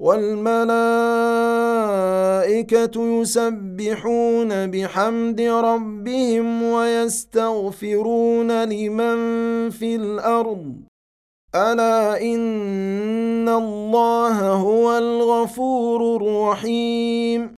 والملائكة يسبحون بحمد ربهم ويستغفرون لمن في الأرض. ألا إن الله هو الغفور الرحيم.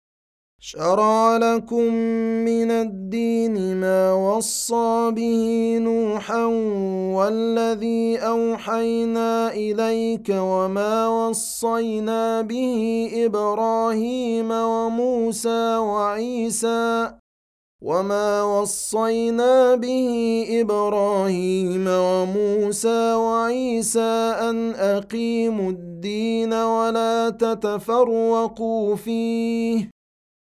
شرع لكم من الدين ما وصى به نوحا والذي أوحينا إليك وما وصينا به إبراهيم وموسى وعيسى وما وصينا به إبراهيم وموسى وعيسى أن أقيموا الدين ولا تتفرقوا فيه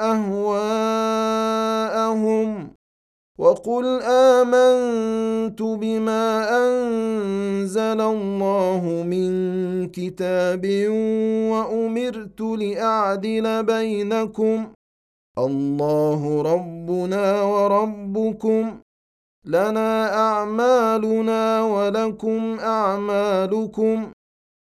أهواءهم وقل آمنت بما أنزل الله من كتاب وأمرت لأعدل بينكم الله ربنا وربكم لنا أعمالنا ولكم أعمالكم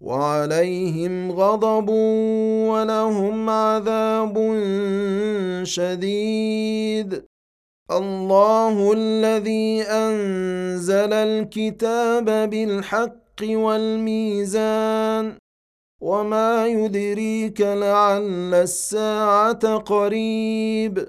وعليهم غضب ولهم عذاب شديد الله الذي انزل الكتاب بالحق والميزان وما يدريك لعل الساعة قريب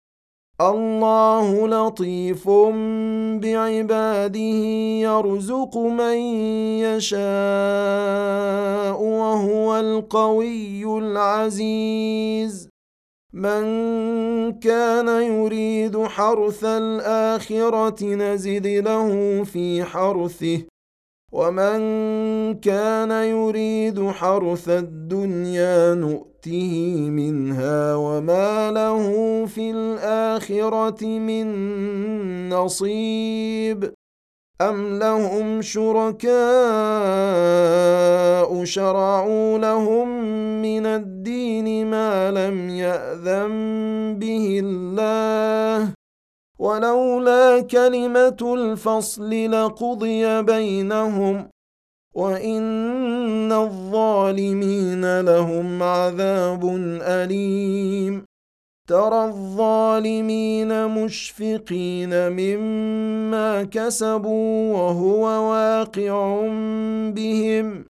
الله لطيف بعباده يرزق من يشاء وهو القوي العزيز. من كان يريد حرث الآخرة نزد له في حرثه ومن كان يريد حرث الدنيا نؤته منها وما له في الاخره من نصيب ام لهم شركاء شرعوا لهم من الدين ما لم ياذن به الله ولولا كلمه الفصل لقضي بينهم وان الظالمين لهم عذاب اليم ترى الظالمين مشفقين مما كسبوا وهو واقع بهم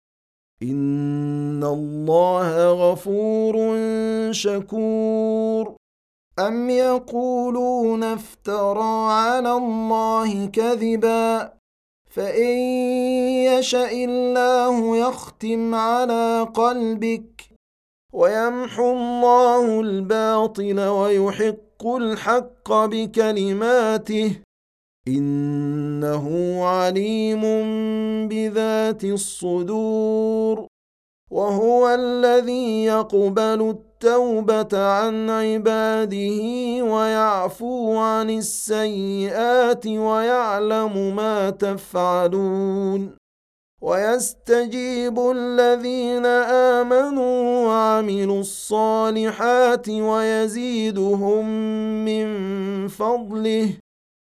ان الله غفور شكور ام يقولون افترى على الله كذبا فان يشا الله يختم على قلبك ويمحو الله الباطل ويحق الحق بكلماته إنه عليم بذات الصدور وهو الذي يقبل التوبة عن عباده ويعفو عن السيئات ويعلم ما تفعلون. ويستجيب الذين آمنوا وعملوا الصالحات ويزيدهم من فضله.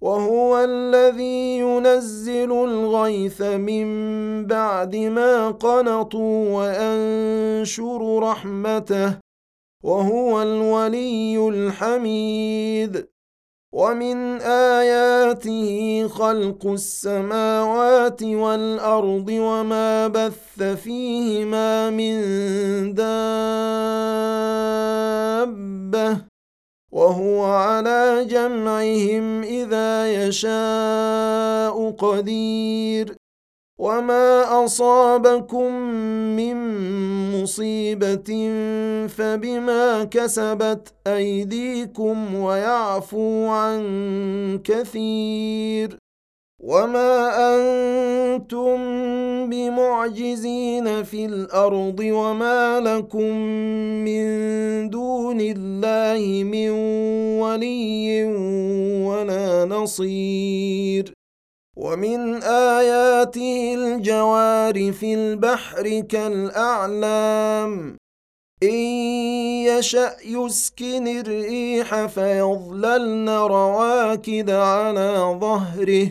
وهو الذي ينزل الغيث من بعد ما قنطوا وأنشر رحمته وهو الولي الحميد. ومن آياته خلق السماوات والأرض وما بث فيهما من دابة. وهو على جمعهم إذا يشاء قدير. وما أصابكم من مصيبة فبما كسبت أيديكم ويعفو عن كثير. وما أنتم بمعجزين في الأرض وما لكم من دون الله من ولي ولا نصير ومن اياته الجوار في البحر كالاعلام ان يشا يسكن الريح فيظللن رواكد على ظهره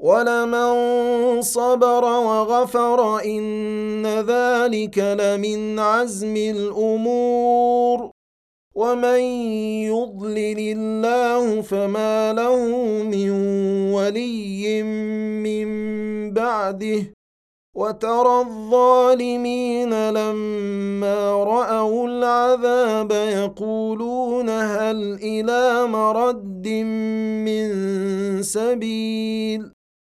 ولمن صبر وغفر ان ذلك لمن عزم الأمور ومن يضلل الله فما له من ولي من بعده وترى الظالمين لما راوا العذاب يقولون هل إلى مرد من سبيل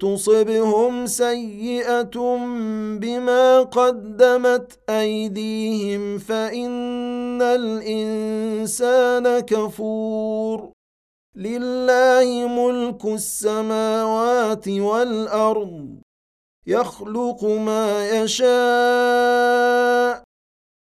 تصبهم سيئة بما قدمت أيديهم فإن الإنسان كفور. لله ملك السماوات والأرض يخلق ما يشاء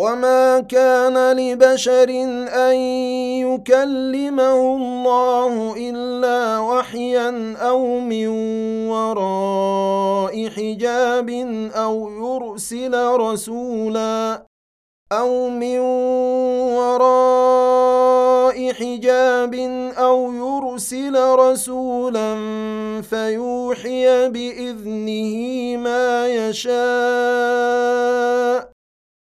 وما كان لبشر ان يكلمه الله الا وحيا أو من وراء حجاب أو يرسل رسولا أو من وراء حجاب أو يرسل رسولا فيوحي باذنه ما يشاء